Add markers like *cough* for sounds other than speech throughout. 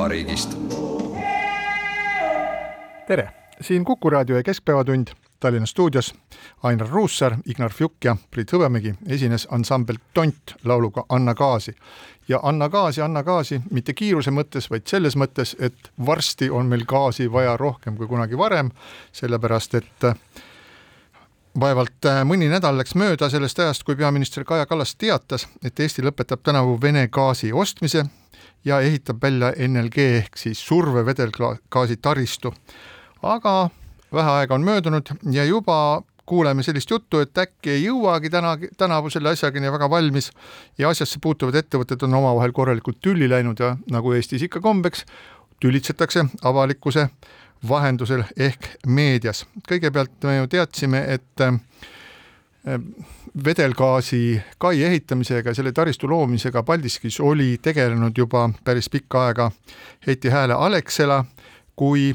koduvabariigist. tere, siin Kuku raadio ja Keskpäevatund Tallinna stuudios. Ainar Ruussaar, Ignar Fjuk ja Priit Hõbemägi esines ansambel Tont lauluga Anna gaasi. ja anna gaasi, anna gaasi mitte kiiruse mõttes, vaid selles mõttes, et varsti on meil gaasi vaja rohkem kui kunagi varem, sellepärast et vaevalt äh, mõni nädal läks mööda sellest ajast, kui peaminister Kaja Kallas teatas, et Eesti lõpetab tänavu Vene gaasi ostmise ja ehitab välja NLG ehk siis survevedelgaasi taristu. aga vähe aega on möödunud ja juba kuuleme sellist juttu, et äkki ei jõuagi täna, tänavu selle asjaga nii väga valmis ja asjasse puutuvad ettevõtted on omavahel korralikult tülli läinud ja nagu Eestis ikka kombeks, tülitsetakse avalikkuse vahendusel ehk meedias. kõigepealt me ju teadsime, et vedelgaasi kai ehitamisega selle taristu loomisega Paldiskis oli tegelenud juba päris pikka aega Heiti Hääle Alexela, kui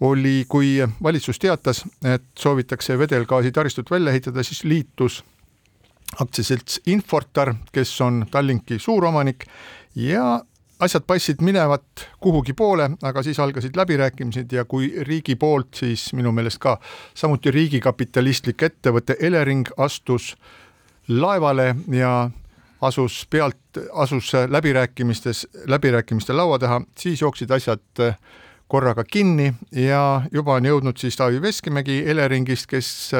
oli, kui valitsus teatas, et soovitakse vedelgaasi taristut välja ehitada, siis liitus aktsiaselts Infortar, kes on Tallinki suuromanik ja asjad paistsid minevat kuhugi poole, aga siis algasid läbirääkimised ja kui riigi poolt, siis minu meelest ka samuti riigikapitalistlik ettevõte Elering astus laevale ja asus pealt, asus läbirääkimistes, läbirääkimiste laua taha, siis jooksid asjad korraga kinni ja juba on jõudnud siis Taavi Veskimägi Eleringist, kes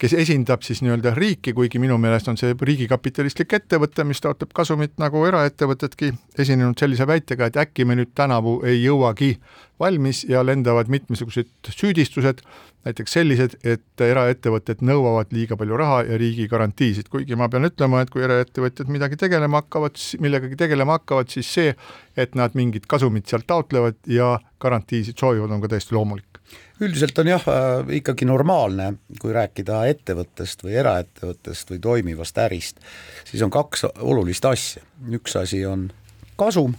kes esindab siis nii-öelda riiki, kuigi minu meelest on see riigikapitalistlik ettevõte, mis taotleb kasumit nagu eraettevõtedki, esinenud sellise väitega, et äkki me nüüd tänavu ei jõuagi valmis ja lendavad mitmesugused süüdistused, näiteks sellised, et eraettevõtted nõuavad liiga palju raha ja riigi garantiisid, kuigi ma pean ütlema, et kui eraettevõtjad midagi tegelema hakkavad, millegagi tegelema hakkavad, siis see, et nad mingit kasumit sealt taotlevad ja garantiisid soovivad, on ka täiesti loomulik üldiselt on jah äh, ikkagi normaalne, kui rääkida ettevõttest või eraettevõttest või toimivast ärist, siis on kaks olulist asja, üks asi on kasum,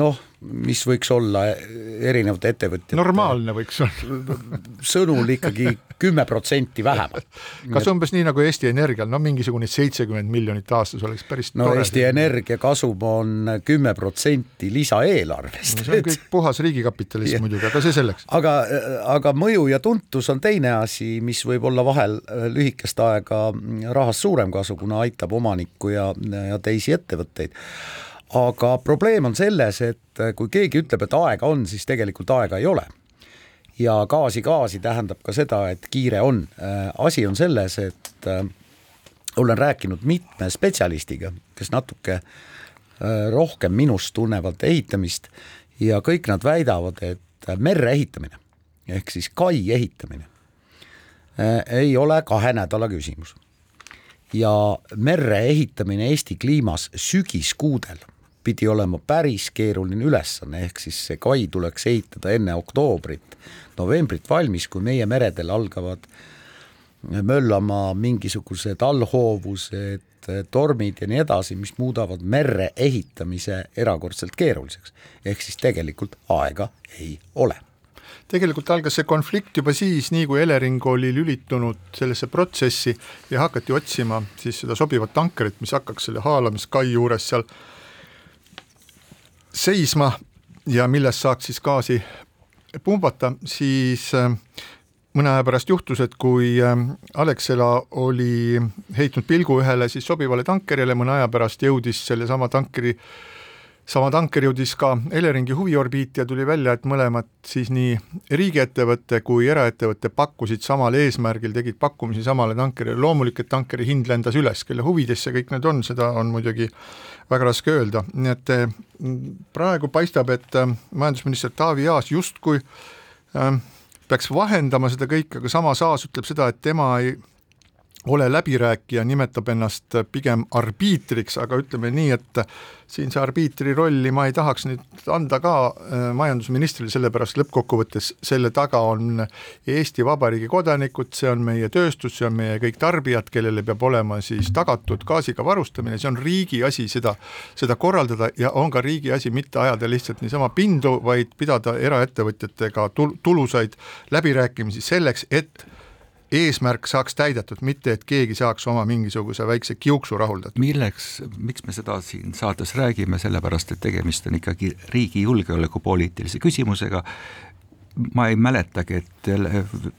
noh, mis võiks olla erinevate ettevõtjate normaalne võiks olla sõnul ikkagi kümme protsenti vähemalt. *laughs* kas umbes nii nagu Eesti Energial, no mingisugune seitsekümmend miljonit aastas oleks päris no tore. Eesti Energia kasum on kümme protsenti lisaeelarvest no,. see on kõik *laughs* puhas riigikapitalism muidugi, aga see selleks. aga, aga mõju ja tuntus on teine asi, mis võib olla vahel lühikest aega rahast suurem kasu, kuna aitab omanikku ja, ja teisi ettevõtteid aga probleem on selles, et kui keegi ütleb, et aega on, siis tegelikult aega ei ole. ja gaasi gaasi tähendab ka seda, et kiire on. asi on selles, et äh, olen rääkinud mitme spetsialistiga, kes natuke äh, rohkem minust tunnevad ehitamist ja kõik nad väidavad, et merre ehitamine ehk siis kai ehitamine äh, ei ole kahe nädala küsimus. ja merre ehitamine Eesti kliimas sügiskuudel pidi olema päris keeruline ülesanne, ehk siis see kai tuleks ehitada enne oktoobrit, novembrit valmis, kui meie meredel algavad möllama mingisugused allhoovused, tormid ja nii edasi, mis muudavad merre ehitamise erakordselt keeruliseks. ehk siis tegelikult aega ei ole tegelikult algas see konflikt juba siis, nii kui Elering oli lülitunud sellesse protsessi ja hakati otsima siis seda sobivat tankerit, mis hakkaks selle haalamiskai juures seal seisma ja millest saaks siis gaasi pumbata, siis äh, mõne aja pärast juhtus, et kui äh, Alexela oli heitnud pilgu ühele siis sobivale tankerile, mõne aja pärast jõudis sellesama tankeri äh, sama tanker jõudis ka Eleringi huviorbiiti ja tuli välja, et mõlemad siis nii riigiettevõte kui eraettevõte pakkusid samal eesmärgil, tegid pakkumisi samale tankerile, loomulik, et tankeri hind lendas üles, kelle huvides see kõik need on, seda on muidugi väga raske öelda, nii et eh, praegu paistab, et eh, majandusminister Taavi Aas justkui äh, peaks vahendama seda kõike, aga samas Aas ütleb seda, et tema ei ole läbirääkija, nimetab ennast pigem arbiitriks, aga ütleme nii, et siin see arbiitri rolli ma ei tahaks nüüd anda ka äh, majandusministrile, sellepärast lõppkokkuvõttes selle taga on Eesti Vabariigi kodanikud, see on meie tööstus, see on meie kõik tarbijad, kellele peab olema siis tagatud gaasiga varustamine, see on riigi asi seda, seda korraldada ja on ka riigi asi mitte ajada lihtsalt niisama pindu, vaid pidada eraettevõtjatega tul-, tulusaid läbirääkimisi selleks, et eesmärk saaks täidetud, mitte et keegi saaks oma mingisuguse väikse kiuksu rahuldatud. milleks, miks me seda siin saates räägime, sellepärast et tegemist on ikkagi riigi julgeolekupoliitilise küsimusega, ma ei mäletagi, et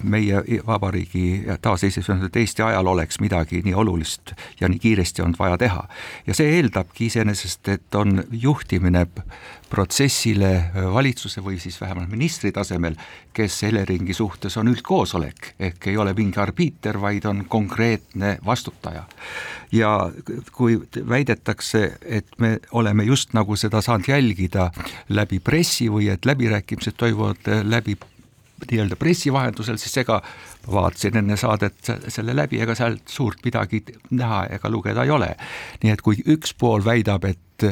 meie vabariigi taasiseseisvunud Eesti ajal oleks midagi nii olulist ja nii kiiresti olnud vaja teha. ja see eeldabki iseenesest, et on juhtimine protsessile valitsuse või siis vähemalt ministri tasemel, kes Eleringi suhtes on üldkoosolek, ehk ei ole mingi arbiiter, vaid on konkreetne vastutaja. ja kui väidetakse, et me oleme just nagu seda saanud jälgida läbi pressi või et läbirääkimised toimuvad läbi nii-öelda pressi vahendusel, siis ega vaatasin enne saadet selle läbi, ega sealt suurt midagi näha ega lugeda ei ole. nii et kui üks pool väidab, et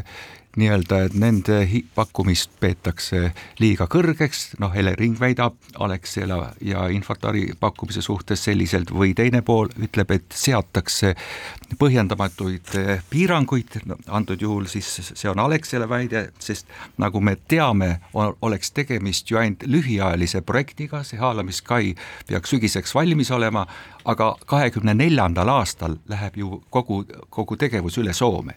nii-öelda, et nende pakkumist peetakse liiga kõrgeks, noh, Elering väidab Alexela ja Infotari pakkumise suhtes selliselt või teine pool ütleb, et seatakse põhjendamatuid eh, piiranguid, antud juhul siis see on Alexela väide, sest nagu me teame, oleks tegemist ju ainult lühiajalise projektiga, see haalamiskai peaks sügiseks valmis olema, aga kahekümne neljandal aastal läheb ju kogu, kogu tegevus üle Soome.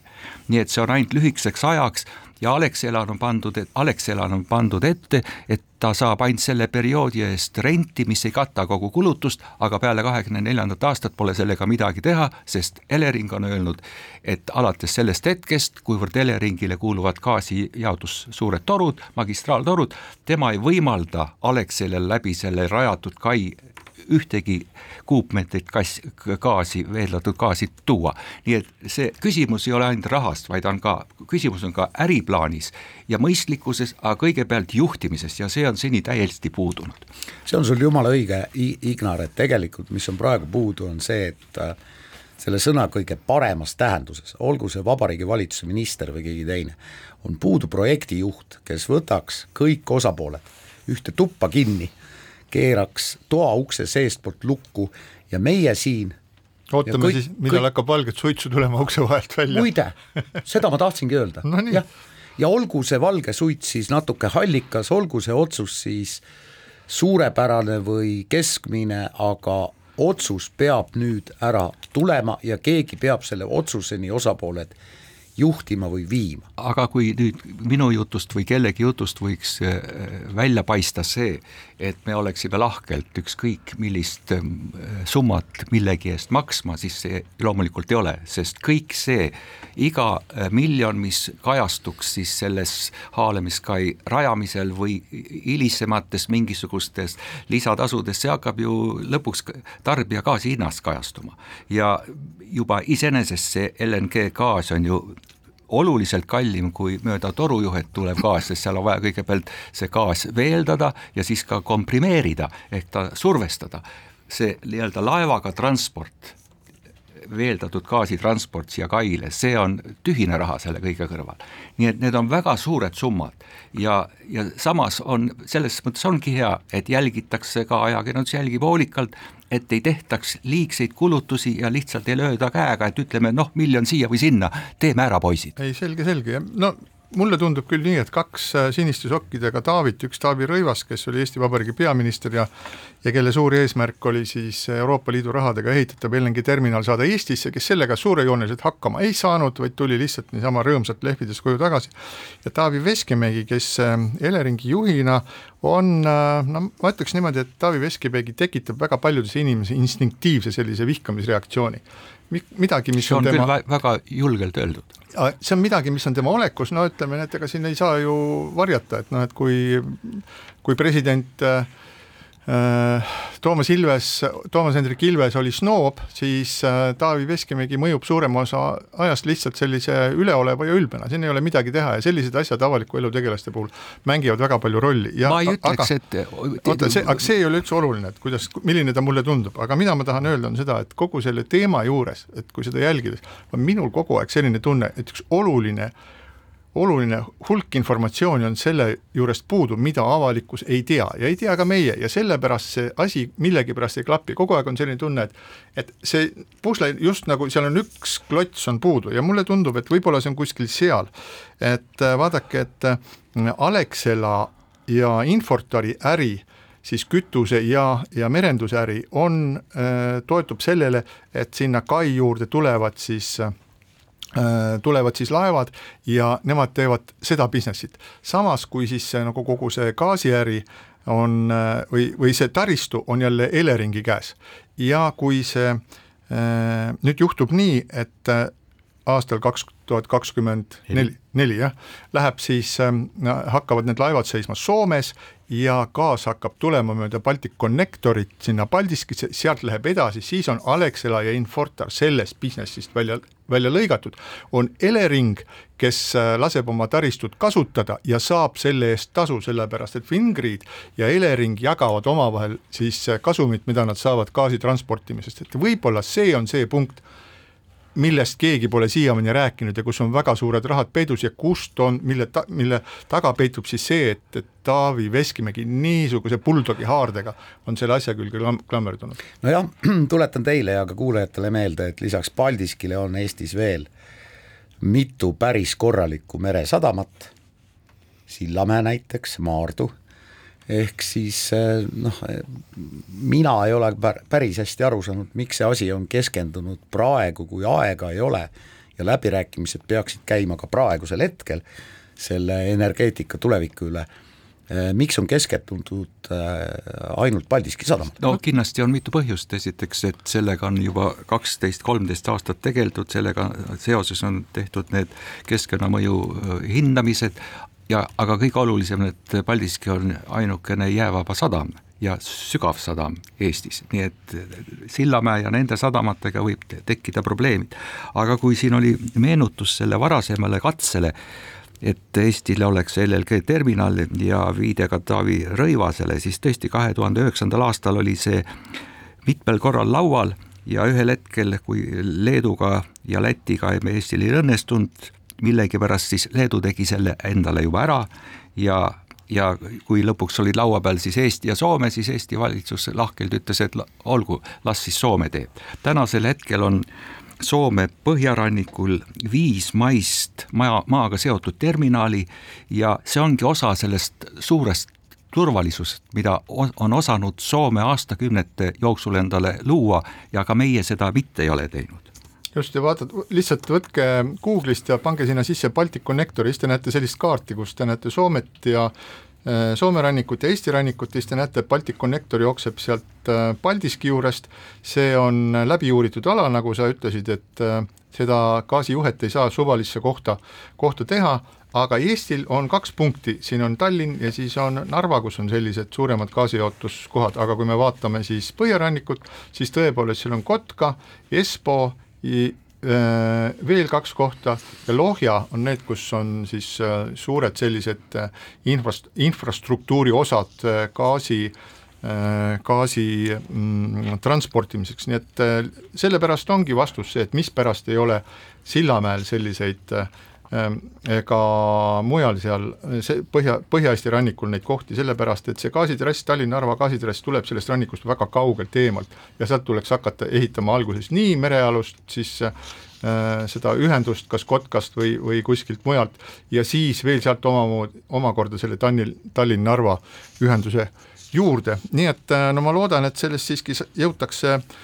nii et see on ainult lühikeseks ajaks ja Alexelal on pandud, Alexelal on pandud ette, et ta saab ainult selle perioodi eest renti, mis ei kata kogu kulutust, aga peale kahekümne neljandat aastat pole sellega midagi teha, sest Elering on öelnud, et alates sellest hetkest, kuivõrd Eleringile kuuluvad gaasijaotus suured torud, magistraaltorud, tema ei võimalda Alexelal läbi selle rajatud kai ühtegi kuupmeetrit kass, gaasi, veeldatud gaasi tuua. nii et see küsimus ei ole ainult rahast, vaid on ka, küsimus on ka äriplaanis ja mõistlikkuses, aga kõigepealt juhtimises ja see on seni täiesti puudunud. see on sul jumala õige, Ignar, et tegelikult mis on praegu puudu, on see, et äh, selle sõna kõige paremas tähenduses, olgu see Vabariigi Valitsuse minister või keegi teine, on puudu projektijuht, kes võtaks kõik osapooled ühte tuppa kinni keeraks toaukse seestpoolt lukku ja meie siin ootame kõik, siis, millal kõik... hakkab valget suitsu tulema ukse vahelt välja. muide, seda ma tahtsingi öelda no,, jah. ja olgu see valge suits siis natuke hallikas, olgu see otsus siis suurepärane või keskmine, aga otsus peab nüüd ära tulema ja keegi peab selle otsuseni osapooled juhtima või viima. aga kui nüüd minu jutust või kellegi jutust võiks äh, välja paista see, et me oleksime lahkelt ükskõik millist äh, summat millegi eest maksma, siis see loomulikult ei ole, sest kõik see, iga äh, miljon, mis kajastuks siis selles haalamiskai rajamisel või hilisemates mingisugustes lisatasudes, see hakkab ju lõpuks tarbija gaasi hinnas kajastuma. Ja juba iseenesest see LNG gaas on ju oluliselt kallim kui mööda torujuhet tulev gaas, sest seal on vaja kõigepealt see gaas veeldada ja siis ka komprimeerida ehk ta survestada. see nii-öelda laevaga transport, veeldatud gaasitransport siia kaile, see on tühine raha selle kõige kõrval. nii et need on väga suured summad ja, ja samas on, selles mõttes ongi hea, et jälgitakse ka, ajakirjandus jälgib hoolikalt, et ei tehtaks liigseid kulutusi ja lihtsalt ei lööda käega, et ütleme noh, miljon siia või sinna, teeme ära, poisid. ei, selge, selge, no mulle tundub küll nii, et kaks äh, siniste sokkidega Taavit, üks Taavi Rõivas, kes oli Eesti Vabariigi peaminister ja ja kelle suur eesmärk oli siis Euroopa Liidu rahadega ehitatav LNG terminal saada Eestisse, kes sellega suurejooneliselt hakkama ei saanud, vaid tuli lihtsalt niisama rõõmsalt lehvides koju tagasi. ja Taavi Veskimägi, kes äh, Eleringi juhina on, äh, no ma ütleks niimoodi, et Taavi Veskimägi tekitab väga paljudes inimesi instinktiivse sellise vihkamisreaktsiooni midagi, mis see on, on tema... väga julgelt öeldud. see on midagi, mis on tema olekus, no ütleme, et ega siin ei saa ju varjata, et noh, et kui, kui president Äh, Toomas Ilves, Toomas Hendrik Ilves oli snoob, siis äh, Taavi Veskimägi mõjub suurema osa ajast lihtsalt sellise üleoleva ja ülbena, siin ei ole midagi teha ja sellised asjad avaliku elu tegelaste puhul mängivad väga palju rolli. ma ei ütleks, et oota, see, aga see ei ole üldse oluline, et kuidas, milline ta mulle tundub, aga mida ma tahan öelda, on seda, et kogu selle teema juures, et kui seda jälgides, on minul kogu aeg selline tunne, et üks oluline äh, oluline hulk informatsiooni on selle juurest puudu, mida avalikkus ei tea ja ei tea ka meie. Ja sellepärast see asi millegipärast ei klapi, kogu aeg on selline tunne, et et see pusle just nagu seal on üks klots on puudu. Ja mulle tundub, et võib-olla see on kuskil seal. et äh, vaadake, et äh, Alexela ja Infortari äri siis kütuse ja, ja merenduse äri on, äh, toetub sellele, et sinna kai juurde tulevad siis Äh, tulevad siis laevad ja nemad teevad seda business'it. samas kui siis see nagu kogu see gaasiäri on äh, või, või see taristu on jälle Eleringi käes ja kui see äh, nüüd juhtub nii, et aastal kaks tuhat kakskümmend neli, neli jah, läheb siis äh,, hakkavad need laevad seisma Soomes ja gaas hakkab tulema mööda Balticconnectorit sinna Paldiskisse, sealt läheb edasi, siis on Alexela ja Infortar sellest business'ist välja, välja lõigatud, on Elering, kes äh, laseb oma taristut kasutada ja saab selle eest tasu, sellepärast et Fingrid ja Elering jagavad omavahel siis äh, kasumit, mida nad saavad gaasi transportimisest, et võib-olla see on see punkt millest keegi pole siiamaani rääkinud ja kus on väga suured rahad peidus ja kust on, mille ta-, mille taga peitub siis see, et, et Taavi Veskimägi niisuguse buldogi haardega on selle asja külge klammerdunud. nojah, *clears throat* tuletan teile ja ka kuulajatele meelde, et lisaks Paldiskile on Eestis veel mitu päris korralikku meresadamat, Sillamäe näiteks, Maardu ehk siis eh, noh, mina ei ole päris hästi aru saanud, miks see asi on keskendunud praegu, kui aega ei ole ja läbirääkimised peaksid käima ka praegusel hetkel selle energeetika tuleviku üle. Eh, miks on keskendunud eh, ainult Paldiski sadamale? no kindlasti on mitu põhjust, esiteks, et sellega on juba kaksteist, kolmteist aastat tegeldud, sellega seoses on tehtud need keskkonnamõju hindamised, ja aga kõige olulisem, et Paldiski on ainukene jäävaba sadam ja sügav sadam Eestis, nii et Sillamäe ja nende sadamatega võib tekkida probleemid. aga kui siin oli meenutus selle varasemale katsele, et Eestil oleks LLG terminal ja viide ka Taavi Rõivasele, siis tõesti kahe tuhande üheksandal aastal oli see mitmel korral laual ja ühel hetkel, kui Leeduga ja Lätiga Eestil ei õnnestunud millegipärast siis Leedu tegi selle endale juba ära ja ja kui lõpuks olid laua peal siis Eesti ja Soome, siis Eesti valitsus lahkelt ütles, et olgu, las siis Soome teeb. tänasel hetkel on Soome põhjarannikul viis maist maja, maaga seotud terminali ja see ongi osa sellest suurest turvalisusest, mida on osanud Soome aastakümnete jooksul endale luua ja ka meie seda mitte ei ole teinud just ja vaatad, lihtsalt võtke Google'ist ja pange sinna sisse Baltic Connector ja siis te näete sellist kaarti, kus te näete Soomet ja Äh, Soome rannikut ja Eesti rannikut, siis te näete, et Baltic Connector jookseb sealt äh, Paldiski juurest, see on läbi uuritud ala, nagu sa ütlesid, et äh, seda gaasijuhet ei saa suvalisse kohta, kohta teha, aga Eestil on kaks punkti, siin on Tallinn ja siis on Narva, kus on sellised suuremad gaasijaotuskohad, aga kui me vaatame siis põhjarannikut, siis tõepoolest seal on Kotka, Espoo veel kaks kohta. Ja Lohja on need, kus on siis äh, suured sellised äh, infrast-, infrastruktuuri osad gaasi, gaasi mm, transportimiseks, nii et sellepärast ongi vastus see, et mispärast ei ole Sillamäel selliseid äh, ega mujal seal see Põhja, Põhja-Eesti rannikul neid kohti, sellepärast et see gaasitrass, Tallinna-Narva gaasitrass tuleb sellest rannikust väga kaugelt eemalt ja sealt tuleks hakata ehitama alguses nii merealust, siis äh, seda ühendust kas Kotkast või, või kuskilt mujalt ja siis veel sealt omamoodi, omakorda selle Tallinn, Tallinn-Narva ühenduse juurde, nii et äh, no ma loodan, et sellest siiski jõutakse Äh,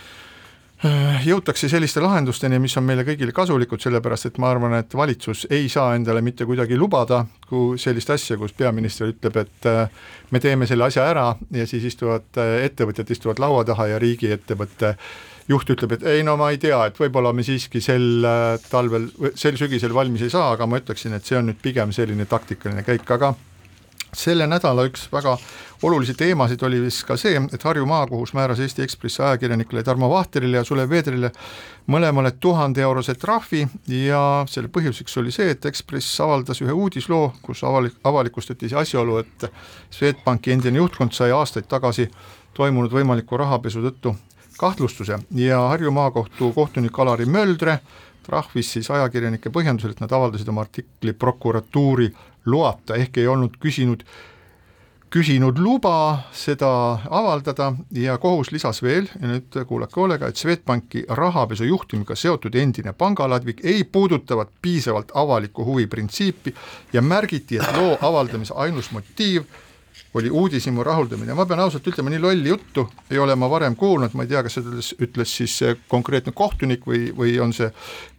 jõutakse selliste lahendusteni, mis on meile kõigile kasulikud, sellepärast et ma arvan, et valitsus ei saa endale mitte kuidagi lubada kui sellist asja, kus peaminister ütleb, et äh, me teeme selle asja ära ja siis istuvad äh, ettevõtjad istuvad laua taha ja riigiettevõtte juht ütleb, et ei no ma ei tea, et võib-olla me siiski sel talvel, sel sügisel valmis ei saa, aga ma ütleksin, et see on nüüd pigem selline taktikaline käik, aga selle nädala üks väga olulisi teemasid oli vist ka see, et Harju maakohus määras Eesti Ekspressi ajakirjanikele Tarmo Vahterile ja Sulev Veedrile mõlemale tuhande eurose trahvi ja selle põhjuseks oli see, et Ekspress avaldas ühe uudisloo, kus avalik, avalikustati see asjaolu, et Swedbanki endine juhtkond sai aastaid tagasi toimunud võimaliku rahapesu tõttu kahtlustuse ja Harju maakohtu kohtunik Alari Möldre trahvis siis ajakirjanike põhjendusel, et nad avaldasid oma artikli prokuratuuri loata, ehk ei olnud küsinud, küsinud luba seda avaldada ja kohus lisas veel, ja nüüd kuulake hoolega, et Swedbanki rahapesu juhtumiga seotud endine pangaladvik ei puudutavat piisavalt avaliku huvi printsiipi ja märgiti, et loo avaldamise ainus motiiv oli uudishimu rahuldamine, ma pean ausalt ütlema, nii lolli juttu ei ole ma varem kuulnud, ma ei tea, kas seda ütles, ütles siis konkreetne kohtunik või, või on see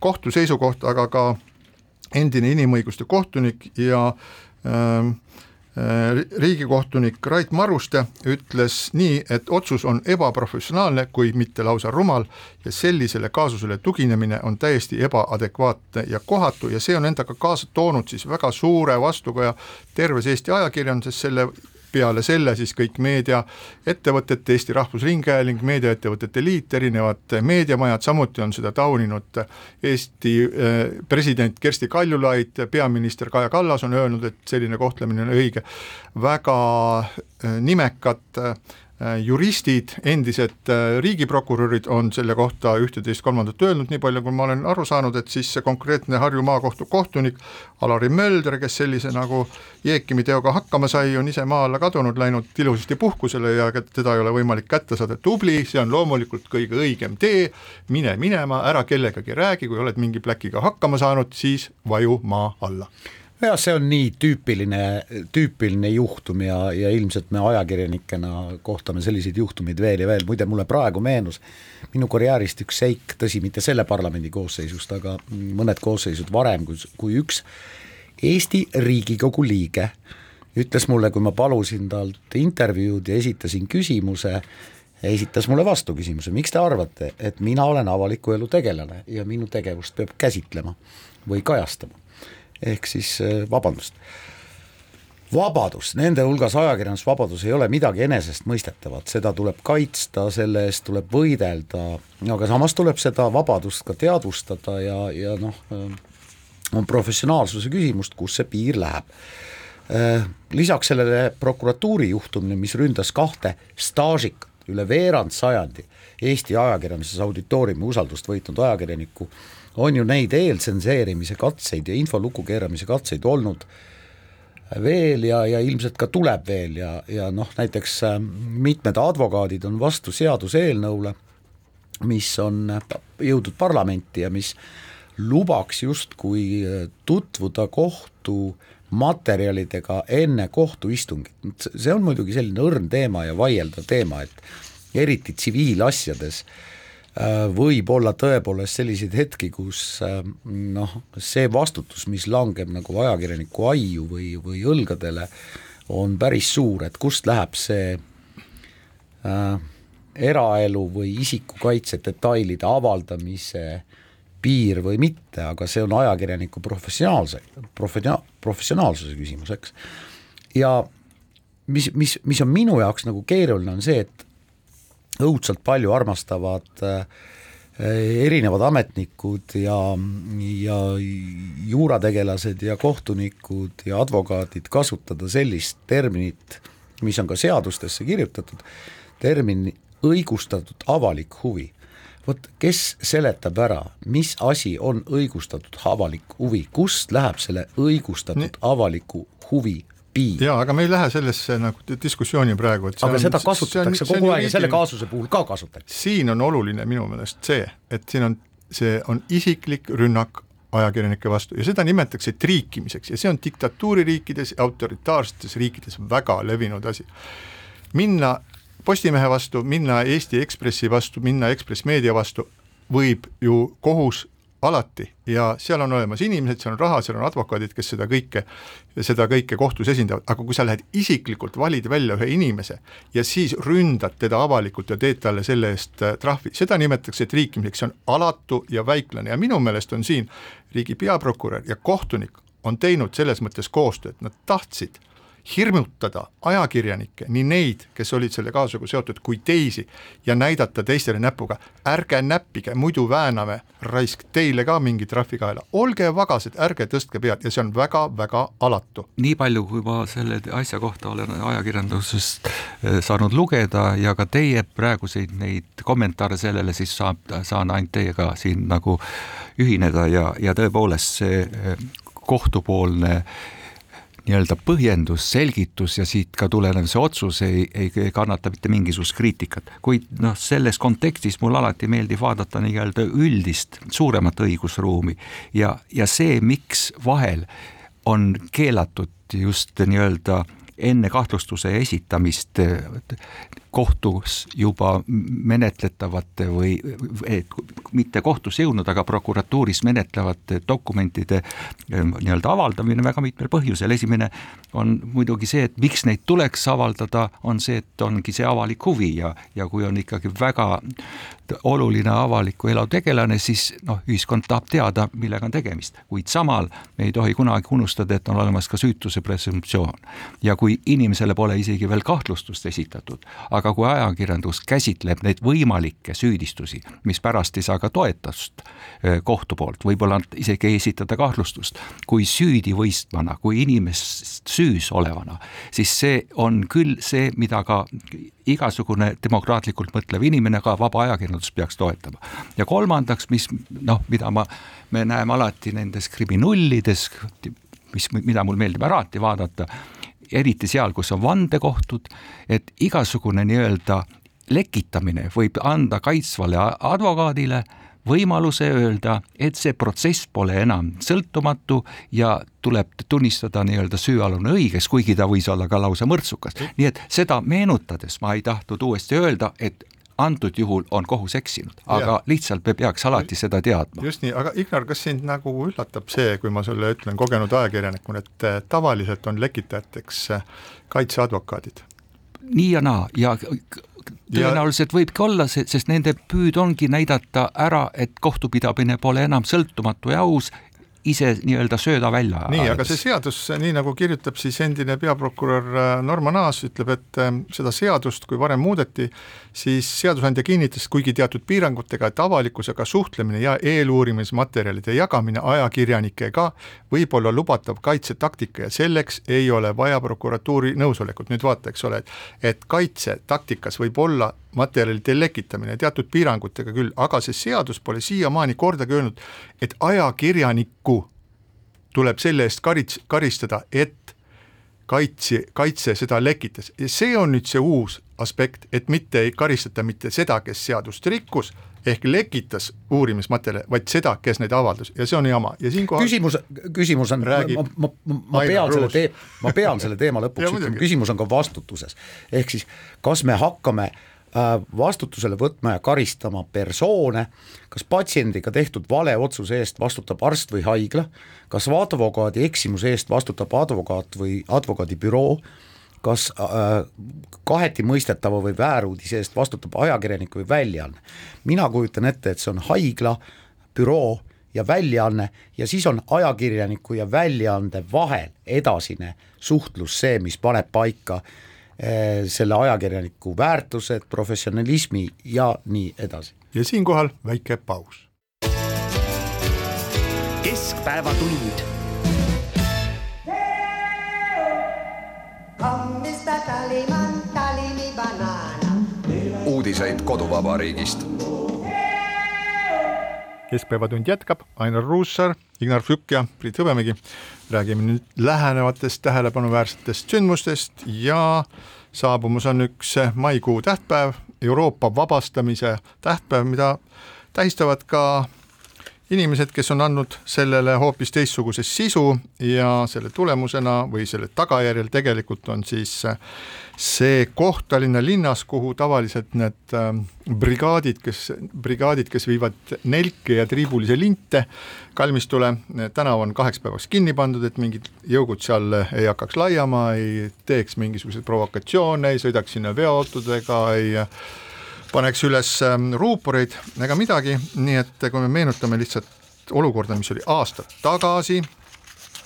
kohtu seisukoht, aga ka endine inimõiguste kohtunik ja ähm, äh, riigikohtunik Rait Maruste ütles nii, et otsus on ebaprofessionaalne, kui mitte lausa rumal ja sellisele kaasusele tuginemine on täiesti ebaadekvaatne ja kohatu ja see on endaga kaasa toonud siis väga suure vastukaja terves Eesti ajakirjanduses, selle peale selle siis kõik meediaettevõtete, Eesti Rahvusringhääling, Meediaettevõtete Liit, erinevad meediamajad, samuti on seda tauninud Eesti eh, president Kersti Kaljulaid, peaminister Kaja Kallas on öelnud, et selline kohtlemine on õige, väga eh, nimekad juristid, endised äh, riigiprokurörid on selle kohta ühte-teist-kolmandat öelnud, nii palju kui ma olen aru saanud, et siis see konkreetne Harju maakohtu kohtunik Alari Mölder, kes sellise nagu Jeekimi teoga hakkama sai, on ise maa alla kadunud, läinud ilusasti puhkusele ja teda ei ole võimalik kätte saada, tubli, see on loomulikult kõige õigem tee, mine minema, ära kellegagi räägi, kui oled mingi pläkiga hakkama saanud, siis vaju maa alla jah, see on nii tüüpiline, tüüpiline juhtum ja, ja ilmselt me ajakirjanikena kohtame selliseid juhtumeid veel ja veel, muide mulle praegu meenus minu karjäärist üks seik, tõsi, mitte selle parlamendi koosseisust, aga mõned koosseisud varem, kui, kui üks Eesti Riigikogu liige ütles mulle, kui ma palusin talt intervjuud ja esitasin küsimuse, esitas mulle vastuküsimuse, miks te arvate, et mina olen avaliku elu tegelane ja minu tegevust peab käsitlema või kajastama ehk siis äh, vabandust, vabadus, nende hulgas ajakirjandusvabadus ei ole midagi enesestmõistetavat, seda tuleb kaitsta, selle eest tuleb võidelda, aga samas tuleb seda vabadust ka teadvustada ja, ja noh, äh, on professionaalsuse küsimust, kus see piir läheb. Äh, lisaks sellele prokuratuuri juhtumine, mis ründas kahte staažikat, üle veerand sajandi Eesti ajakirjanduses auditooriumi usaldust võitnud ajakirjanikku on ju neid eeltsenseerimise katseid ja info lukku keeramise katseid olnud veel ja, ja ilmselt ka tuleb veel ja, ja noh, näiteks äh, mitmed advokaadid on vastu seaduseelnõule, mis on jõudnud parlamenti ja mis lubaks justkui tutvuda kohtu materjalidega enne kohtuistungit, see on muidugi selline õrn teema ja vaieldav teema, et eriti tsiviilasjades äh, võib olla tõepoolest selliseid hetki, kus äh, noh, see vastutus, mis langeb nagu ajakirjaniku aiu või, või õlgadele, on päris suur, et kust läheb see äh, eraelu või isikukaitse detailide avaldamise piir või mitte, aga see on ajakirjaniku professionaalse, professia-, professionaalsuse küsimus, eks. ja mis, mis, mis on minu jaoks nagu keeruline, on see, et õudselt palju armastavad äh, erinevad ametnikud ja, ja juurategelased ja kohtunikud ja advokaadid kasutada sellist terminit, mis on ka seadustesse kirjutatud, termin õigustatud avalik huvi. vot kes seletab ära, mis asi on õigustatud avalik huvi, kust läheb selle õigustatud avaliku huvi piir. jaa, aga me ei lähe sellesse nagu diskussiooni praegu, et aga on, seda kasutatakse on, kogu aeg ja selle kaasuse puhul ka kasutatakse. siin on oluline minu meelest see, et siin on, see on isiklik rünnak ajakirjanike vastu ja seda nimetatakse triikimiseks ja see on diktatuuririikides, autoritaarsetes riikides väga levinud asi. minna Postimehe vastu, minna Eesti Ekspressi vastu, minna Ekspress Meedia vastu, võib ju kohus alati. Ja seal on olemas inimesed, seal on raha, seal on advokaadid, kes seda kõike, seda kõike kohtus esindavad, aga kui sa lähed isiklikult, valid välja ühe inimese ja siis ründad teda avalikult ja teed talle selle eest äh, trahvi, seda nimetatakse triikimiseks, see on alatu ja väiklane. Ja minu meelest on siin riigi peaprokurör ja kohtunik on teinud selles mõttes koostööd, nad tahtsid hirmutada ajakirjanikke, nii neid, kes olid selle kaasusega seotud, kui teisi ja näidata teistele näpuga, ärge näppige, muidu vääname raisk teile ka mingi trahvikaela, olge vagased, ärge tõstke pead ja see on väga-väga alatu. nii palju, kui ma selle asja kohta olen ajakirjandusest eh, saanud lugeda ja ka teie praeguseid neid kommentaare sellele, siis saab, saan ainult teiega siin nagu ühineda ja, ja tõepoolest see eh, kohtupoolne nii-öelda põhjendus, selgitus ja siit ka tulenev see otsus ei, ei, ei kannata mitte mingisugust kriitikat, kuid noh, selles kontekstis mul alati meeldib vaadata nii-öelda üldist suuremat õigusruumi. Ja, ja see, miks vahel on keelatud just nii-öelda enne kahtlustuse esitamist kohtus juba menetletavate või et mitte kohtusse jõudnud, aga prokuratuuris menetlevate dokumentide ehm, nii-öelda avaldamine väga mitmel põhjusel, esimene on muidugi see, et miks neid tuleks avaldada, on see, et ongi see avalik huvi ja, ja kui on ikkagi väga oluline avaliku elu tegelane, siis noh, ühiskond tahab teada, millega on tegemist, kuid samal me ei tohi kunagi unustada, et on olemas ka süütuse presumptsioon. ja kui inimesele pole isegi veel kahtlustust esitatud, aga aga kui ajakirjandus käsitleb neid võimalikke süüdistusi, mis pärast ei saa ka toetust kohtu poolt, võib-olla isegi ei esitada kahtlustust, kui süüdivõistvana, kui inimest süüs olevana, siis see on küll see, mida ka igasugune demokraatlikult mõtlev inimene, ka vaba ajakirjandus peaks toetama. ja kolmandaks, mis noh, mida ma, me näeme alati nendes kriminullides, mis, mida mul meeldib alati vaadata eriti seal, kus on vandekohtud, et igasugune nii-öelda lekitamine võib anda kaitsvale advokaadile võimaluse öelda, et see protsess pole enam sõltumatu ja tuleb tunnistada nii-öelda süüalune õigeks, kuigi ta võis olla ka lausa mõrtsukas. nii et seda meenutades ma ei tahtnud uuesti öelda, et antud juhul on kohus eksinud, aga ja. lihtsalt me peaks alati seda teadma. just nii, aga Ignar, kas sind nagu üllatab see, kui ma sulle ütlen kogenud ajakirjanikuna, et eh, tavaliselt on lekitajateks eh, kaitseadvokaadid? nii ja naa ja tõenäoliselt võibki olla see, sest nende püüd ongi näidata ära, et kohtupidamine pole enam sõltumatu ja aus ise nii-öelda sööda välja. nii, aga see seadus, nii nagu kirjutab siis endine peaprokurör äh, Norman Aas, ütleb, et äh, seda seadust, kui varem muudeti, siis seadusandja kinnitas, kuigi teatud piirangutega, et avalikkusega suhtlemine ja eeluurimismaterjalide jagamine ajakirjanikega võib olla lubatav kaitsetaktika ja selleks ei ole vaja prokuratuuri nõusolekut, nüüd vaata, eks ole, et et kaitsetaktikas võib olla materjalide lekitamine teatud piirangutega küll, aga see seadus pole siiamaani kordagi öelnud, et ajakirjanikku tuleb selle eest karits-, karistada, et kaitse, kaitse seda lekitas ja see on nüüd see uus aspekt, et mitte ei karistata mitte seda, kes seadust rikkus, ehk lekitas uurimismaterjale, vaid seda, kes neid avaldas ja see on jama ja siinkohal küsimus, küsimus on, ma, ma, ma, ma pean selle Ruus. tee-, ma pean selle teema *laughs* lõpuks ütlema, küsimus on ka vastutuses. ehk siis, kas me hakkame äh, vastutusele võtma ja karistama persoone, kas patsiendiga tehtud valeotsuse eest vastutab arst või haigla, kas advokaadi eksimuse eest vastutab advokaat või advokaadibüroo, kas äh, kaheti mõistetava või vääruudise eest vastutab ajakirjanik või väljaanne. mina kujutan ette, et see on haigla, büroo ja väljaanne ja siis on ajakirjaniku ja väljaande vahel edasine suhtlus see, mis paneb paika eh, selle ajakirjaniku väärtused, professionalismi ja nii edasi. ja siinkohal väike paus. keskpäevatund uudiseid koduvabariigist. Keskpäevatund jätkab, Ainar Ruussaar, Ignar Fjuk ja Priit Hõbemägi. räägime nüüd lähenevatest tähelepanuväärsetest sündmustest ja saabumas on üks maikuu tähtpäev, Euroopa vabastamise tähtpäev, mida tähistavad ka inimesed, kes on andnud sellele hoopis teistsuguse sisu ja selle tulemusena või selle tagajärjel tegelikult on siis see koht Tallinna linnas, kuhu tavaliselt need äh, brigaadid, kes, brigaadid, kes viivad nelke ja triibulise linte kalmistule, tänav on kaheks päevaks kinni pandud, et mingid jõugud seal ei hakkaks laiama, ei teeks mingisuguseid provokatsioone, ei sõidaks sinna veoautodega, ei paneks üles ähm, ruuporeid. Ega midagi, nii et kui me meenutame lihtsalt olukorda, mis oli aasta tagasi,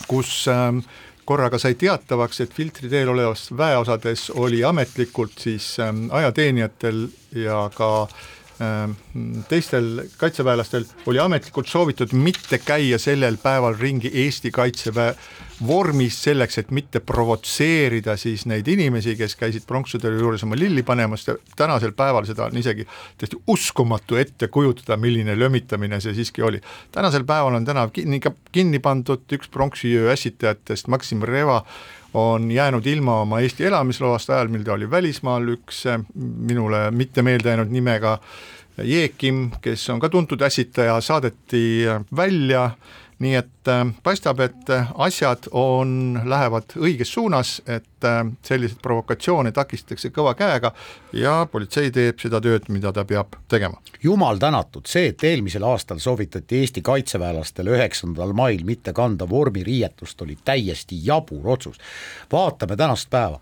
kus ähm, korraga sai teatavaks, et filtri teel olevas väeosades oli ametlikult siis ähm, ajateenijatel ja ka teistel kaitseväelastel oli ametlikult soovitud mitte käia sellel päeval ringi Eesti Kaitseväe vormis selleks, et mitte provotseerida siis neid inimesi, kes käisid pronkssõduri juures oma lilli panemas, tänasel päeval seda on isegi täiesti uskumatu ette kujutada, milline lömitamine see siiski oli. tänasel päeval on tänav kinni, kinni pandud, üks pronksiöö ässitajatest, Maksim Reva, on jäänud ilma oma Eesti elamisloast ajal, mil ta oli välismaal, üks minule mitte meelde jäänud nimega Jeekim, kes on ka tuntud ässitaja, saadeti välja nii et äh, paistab, et äh, asjad on, lähevad õiges suunas, et äh, selliseid provokatsioone takistatakse kõva käega ja politsei teeb seda tööd, mida ta peab tegema. jumal tänatud, see, et eelmisel aastal soovitati Eesti kaitseväelastele üheksandal mail mitte kanda vormiriietust, oli täiesti jabur otsus. vaatame tänast päeva.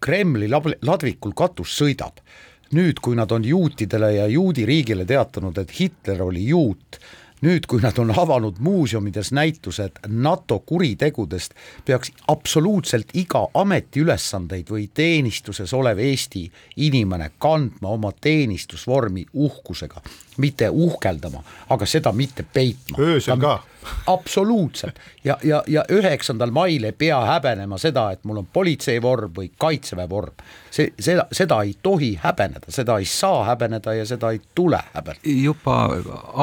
Kremli lab- ladvikul katus sõidab. nüüd, kui nad on juutidele ja juudi riigile teatanud, et Hitler oli juut, nüüd, kui nad on avanud muuseumides näitused NATO kuritegudest, peaks absoluutselt iga ametiülesandeid või teenistuses olev Eesti inimene kandma oma teenistusvormi uhkusega, mitte uhkeldama, aga seda mitte peitma. öösel ka. Absoluutselt ja, ja, ja üheksandal mail ei pea häbenema seda, et mul on politseivorm või kaitseväe vorm. see, seda, seda ei tohi häbeneda, seda ei saa häbeneda ja seda ei tule häbeneda. juba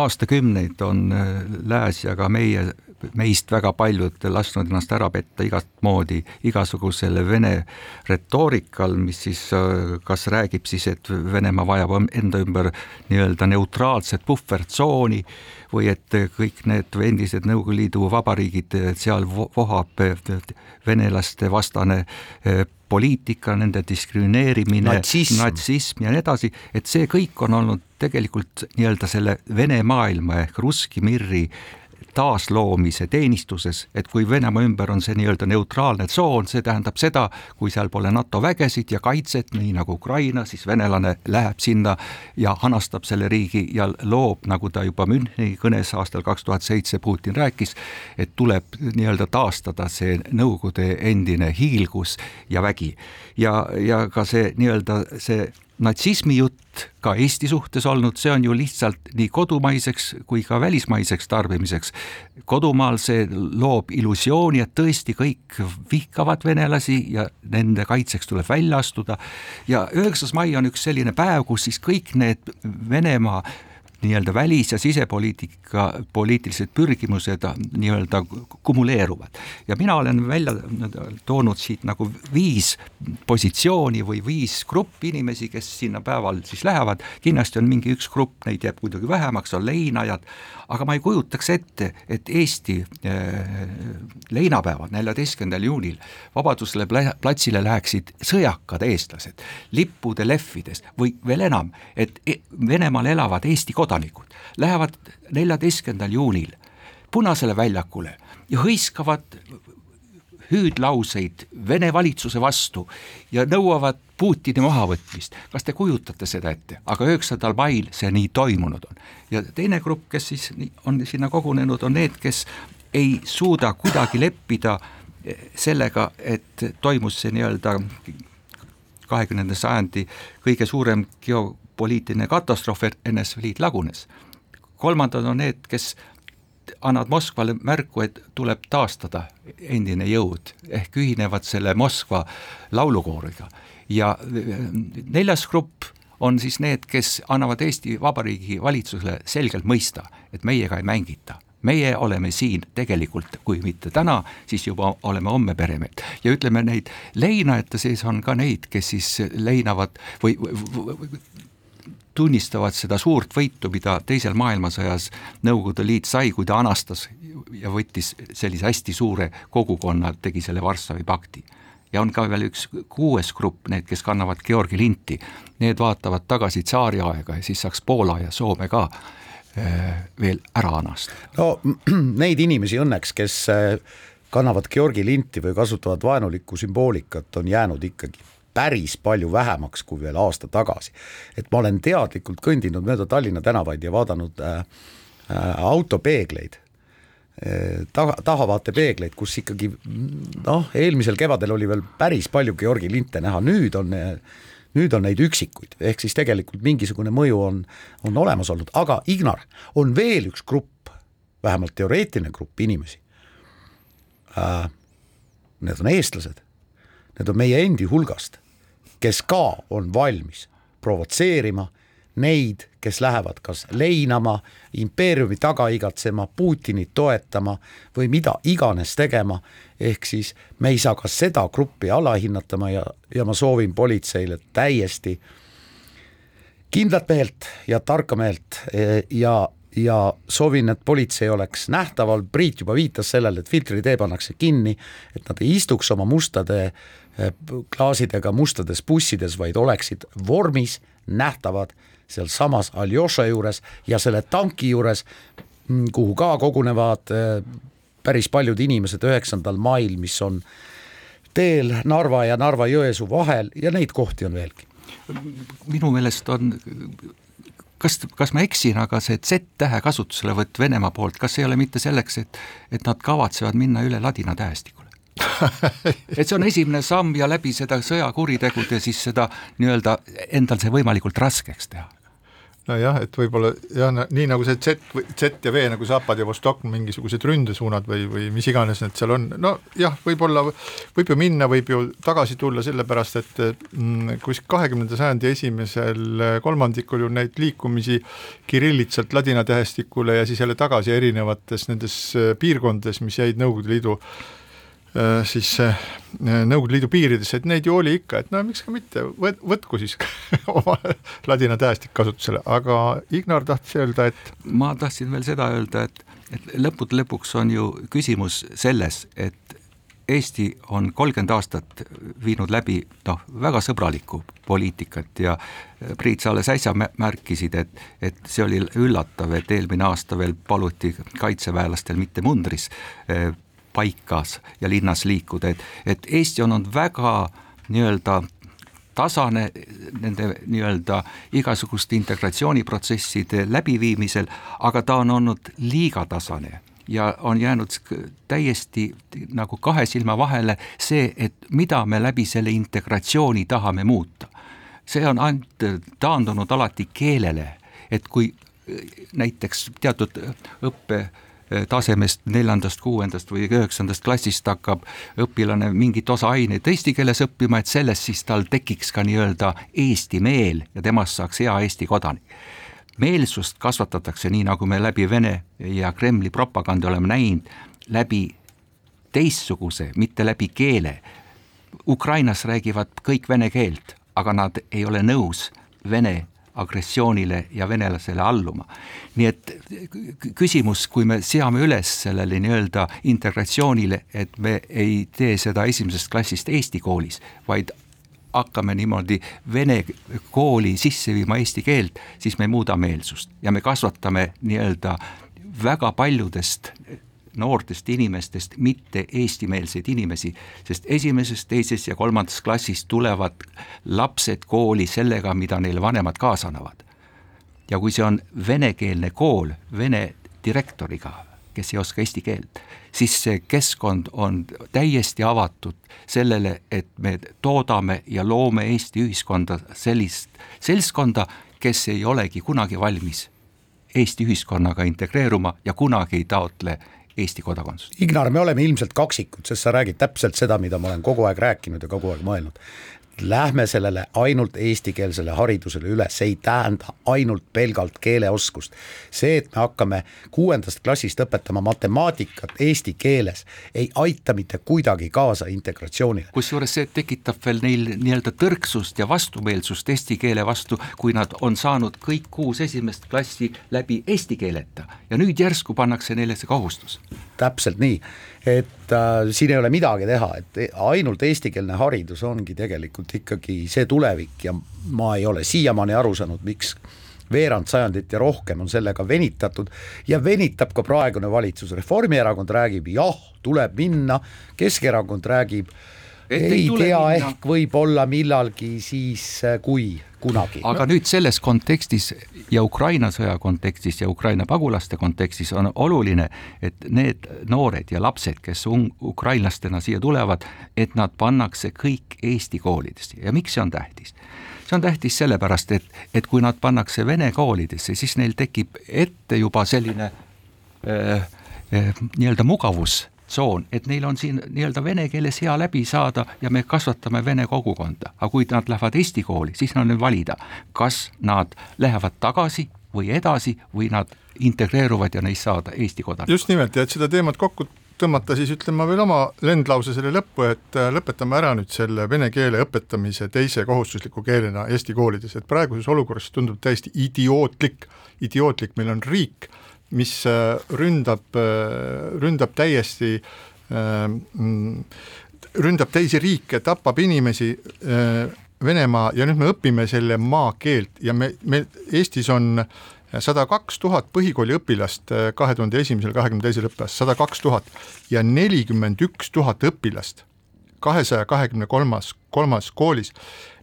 aastakümneid on äh, lääs ja ka meie meist väga paljud lasknud ennast ära petta igat moodi igasugusele Vene retoorikal, mis siis äh, kas räägib siis, et Venemaa vajab enda ümber nii-öelda neutraalset puhvertsooni või et kõik need endised Nõukogude Liidu vabariigid, seal vohab venelaste vastane äh, poliitika, nende diskrimineerimine, Natsism. natsism ja nii edasi, et see kõik on olnud tegelikult nii-öelda selle Vene maailma ehk Russki Mirri taasloomise teenistuses, et kui Venemaa ümber on see nii-öelda neutraalne tsoon, see tähendab seda, kui seal pole NATO vägesid ja kaitset, nii nagu Ukraina, siis venelane läheb sinna ja anastab selle riigi ja loob, nagu ta juba Müncheni kõnes aastal kaks tuhat seitse Putin rääkis, et tuleb nii-öelda taastada see Nõukogude endine hiilgus ja vägi. ja, ja ka see nii-öelda see natsismi jutt ka Eesti suhtes olnud, see on ju lihtsalt nii kodumaiseks kui ka välismaiseks tarbimiseks. kodumaal see loob illusiooni, et tõesti kõik vihkavad venelasi ja nende kaitseks tuleb välja astuda ja üheksas mai on üks selline päev, kus siis kõik need Venemaa nii-öelda välis- ja sisepoliitika, poliitilised pürgimused nii-öelda kumuleeruvad. ja mina olen välja toonud siit nagu viis positsiooni või viis gruppi inimesi, kes sinna päeval siis lähevad, kindlasti on mingi üks grupp, neid jääb muidugi vähemaks, on leinajad, aga ma ei kujutaks ette, et Eesti äh, leinapäeval, neljateistkümnendal juunil Vabadusele platsile läheksid sõjakad eestlased lippude lehvides või veel enam, et e-, Venemaal elavad Eesti kodanikud lähevad neljateistkümnendal juunil Punasele väljakule ja hõiskavad hüüdlauseid Vene valitsuse vastu ja nõuavad Putini mahavõtmist. kas te kujutate seda ette, aga üheksandal mail see nii toimunud on. ja teine grupp, kes siis on sinna kogunenud, on need, kes ei suuda kuidagi leppida sellega, et toimus see nii-öelda kahekümnenda sajandi kõige suurem geopoliitiline katastroof, NSV Liit lagunes. kolmandad on need, kes annavad Moskvale märku, et tuleb taastada endine jõud, ehk ühinevad selle Moskva laulukooriga. ja neljas grupp on siis need, kes annavad Eesti Vabariigi valitsusele selgelt mõista, et meiega ei mängita meie oleme siin tegelikult, kui mitte täna, siis juba oleme homme peremehed. ja ütleme, neid leinajate sees on ka neid, kes siis leinavad või, või, või tunnistavad seda suurt võitu, mida teisel maailmasõjas Nõukogude Liit sai, kui ta anastas ja võttis sellise hästi suure kogukonna, tegi selle Varssavi pakti. ja on ka veel üks kuues grupp, need, kes kannavad Georgi linti, need vaatavad tagasi tsaariaega ja siis saaks Poola ja Soome ka äh, veel ära anastada. no *clears throat* neid inimesi õnneks, kes äh, kannavad Georgi linti või kasutavad vaenulikku sümboolikat, on jäänud ikkagi päris palju vähemaks kui veel aasta tagasi. et ma olen teadlikult kõndinud mööda Tallinna tänavaid ja vaadanud äh, äh, autopeegleid äh,, taga, tahavaatepeegleid, kus ikkagi noh, eelmisel kevadel oli veel päris palju Georgi linte näha, nüüd on nüüd on neid üksikuid, ehk siis tegelikult mingisugune mõju on, on olemas olnud, aga Ignar, on veel üks grupp, vähemalt teoreetiline grupp inimesi äh,. Need on eestlased need on meie endi hulgast, kes ka on valmis provotseerima neid, kes lähevad kas leinama, impeeriumi taga igatsema, Putinit toetama või mida iganes tegema, ehk siis me ei saa ka seda gruppi alahinnatama ja, ja ma soovin politseile täiesti kindlat meelt ja tarka meelt. Ja, ja soovin, et politsei oleks nähtaval, Priit juba viitas sellele, et filtritee pannakse kinni, et nad ei istuks oma mustade klaasidega mustades bussides, vaid oleksid vormis, nähtavad sealsamas Aljoša juures ja selle tanki juures, mm, kuhu ka kogunevad eh, päris paljud inimesed üheksandal mail, mis on teel Narva ja Narva-Jõesuu vahel ja neid kohti on veelgi. minu meelest on kas, kas ma eksin, aga see Z-tähe kasutuselevõtt Venemaa poolt, kas ei ole mitte selleks, et, et nad kavatsevad minna üle ladina tähestikule? Et see on esimene samm ja läbi seda sõjakuritegude siis seda nii-öelda endal see võimalikult raskeks teha. Nojah, et võib-olla jah, nii nagu see Z, Z ja V nagu Zapad ja Vostok, mingisugused ründesuunad või, või mis iganes need seal on, nojah, võib-olla võib ju minna, võib ju tagasi tulla, sellepärast et mm, kus kahekümnenda sajandi esimesel kolmandikul ju neid liikumisi kirillitsalt ladina tähestikule ja siis jälle tagasi erinevates nendes piirkondades, mis jäid Nõukogude Liidu siis äh, Nõukogude Liidu piirides, et neid ju oli ikka, et no miks ka mitte, võt-, võtku siis *laughs* oma ladina tähestik kasutusele, aga Ignar tahtis öelda, et ma tahtsin veel seda öelda, et, et lõppude lõpuks on ju küsimus selles, et Eesti on kolmkümmend aastat viinud läbi noh, väga sõbralikku poliitikat ja Priit, sa alles äsja märkisid, et, et see oli üllatav, et eelmine aasta veel paluti kaitseväelastel mitte mundris paikas ja linnas liikuda, et, et Eesti on olnud väga nii-öelda tasane nende nii-öelda igasuguste integratsiooniprotsesside läbiviimisel, aga ta on olnud liiga tasane ja on jäänud täiesti nagu kahe silma vahele see, et mida me läbi selle integratsiooni tahame muuta. see on ainult taandunud alati keelele, et kui näiteks teatud õppe tasemest neljandast, kuuendast või üheksandast klassist hakkab õpilane mingit osa aineid eesti keeles õppima, et sellest siis tal tekiks ka nii-öelda eesti meel ja temast saaks hea Eesti kodanik. meelsust kasvatatakse nii, nagu me läbi Vene ja Kremli propaganda oleme näinud, läbi teistsuguse, mitte läbi keele. Ukrainas räägivad kõik vene keelt, aga nad ei ole nõus Vene agressioonile ja venelasele alluma. nii et küsimus, kui me seame üles sellele nii-öelda integratsioonile, et me ei tee seda esimesest klassist Eesti koolis, vaid hakkame niimoodi vene kooli sisse viima eesti keelt, siis me ei muuda meelsust ja me kasvatame nii-öelda väga paljudest noortest inimestest mitte eestimeelseid inimesi, sest esimeses, teises ja kolmandas klassis tulevad lapsed kooli sellega, mida neile vanemad kaasa annavad. ja kui see on venekeelne kool vene direktoriga, kes ei oska eesti keelt, siis see keskkond on täiesti avatud sellele, et me toodame ja loome Eesti ühiskonda sellist seltskonda, kes ei olegi kunagi valmis Eesti ühiskonnaga integreeruma ja kunagi ei taotle Eesti kodakondsust. Ignar, me oleme ilmselt kaksikud, sest sa räägid täpselt seda, mida ma olen kogu aeg rääkinud ja kogu aeg mõelnud lähme sellele ainult eestikeelsele haridusele üle, see ei tähenda ainult pelgalt keeleoskust. see, et me hakkame kuuendast klassist õpetama matemaatikat eesti keeles, ei aita mitte kuidagi kaasa integratsioonile. kusjuures see tekitab veel neil nii-öelda tõrksust ja vastumeelsust eesti keele vastu, kui nad on saanud kõik kuus esimest klassi läbi eesti keeleta ja nüüd järsku pannakse neile see kohustus. Täpselt nii. Et äh, siin ei ole midagi teha, et ainult eestikeelne haridus ongi tegelikult ikkagi see tulevik ja ma ei ole siiamaani aru saanud, miks veerand sajandit ja rohkem on sellega venitatud ja venitab ka praegune valitsus, Reformierakond räägib jah, tuleb minna, Keskerakond räägib et ei, ei tea, ehk võib-olla millalgi siis, äh, kui kunagi. aga nüüd selles kontekstis ja Ukraina sõja kontekstis ja Ukraina pagulaste kontekstis on oluline, et need noored ja lapsed, kes ukrainlastena siia tulevad, et nad pannakse kõik Eesti koolidesse ja miks see on tähtis? see on tähtis sellepärast, et, et kui nad pannakse vene koolidesse, siis neil tekib ette juba selline äh, äh, nii-öelda mugavus tsoon, et neil on siin nii-öelda vene keeles hea läbi saada ja me kasvatame vene kogukonda, aga kui nad lähevad eesti kooli, siis on neil valida, kas nad lähevad tagasi või edasi või nad integreeruvad ja neist saada Eesti kodanik. just nimelt. Ja et seda teemat kokku tõmmata, siis ütlen ma veel oma lendlause selle lõppu, et äh, lõpetame ära nüüd selle vene keele õpetamise teise kohustusliku keelena Eesti koolides, et praeguses olukorras tundub täiesti idiootlik, idiootlik, meil on riik, mis äh, ründab, äh, ründab täiesti mm, ründab teisi riike, tapab inimesi Venemaa ja nüüd me õpime selle maakeelt ja me, me Eestis on sada kaks tuhat põhikooli õpilast kahe tuhande esimesel, kahekümne teisel õppeaastal, sada kaks tuhat ja nelikümmend üks tuhat õpilast kahesaja kahekümne kolmas, kolmas koolis,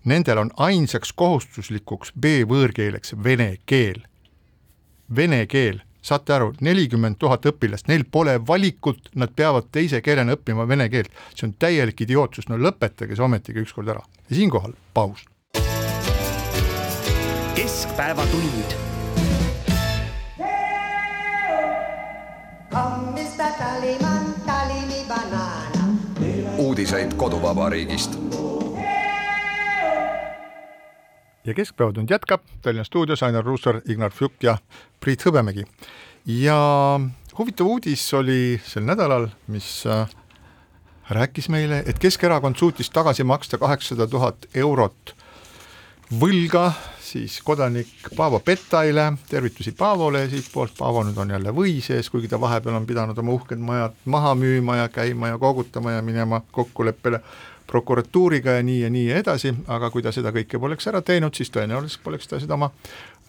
nendel on ainsaks kohustuslikuks B-võõrkeeleks vene keel. Vene keel saate aru, nelikümmend tuhat õpilast, neil pole valikut, nad peavad teise keelena õppima vene keelt. see on täielik idiootsus, no lõpetage see ometigi ükskord ära. ja siinkohal paus. keskpäevatund. uudiseid koduvabariigist ja Keskpäevatund jätkab, Tallinna stuudios Ainar Ruussaar, Ignar Fjuk ja Priit Hõbemägi. ja huvitav uudis oli sel nädalal, mis äh, rääkis meile, et Keskerakond suutis tagasi maksta kaheksasada tuhat eurot võlga siis kodanik Paavo Pettaile, tervitusi Paavole siitpoolt, Paavo nüüd on jälle või sees, kuigi ta vahepeal on pidanud oma uhked majad maha müüma ja käima ja koogutama ja minema kokkuleppele prokuratuuriga ja nii ja nii ja edasi, aga kui ta seda kõike poleks ära teinud, siis tõenäoliselt poleks ta seda oma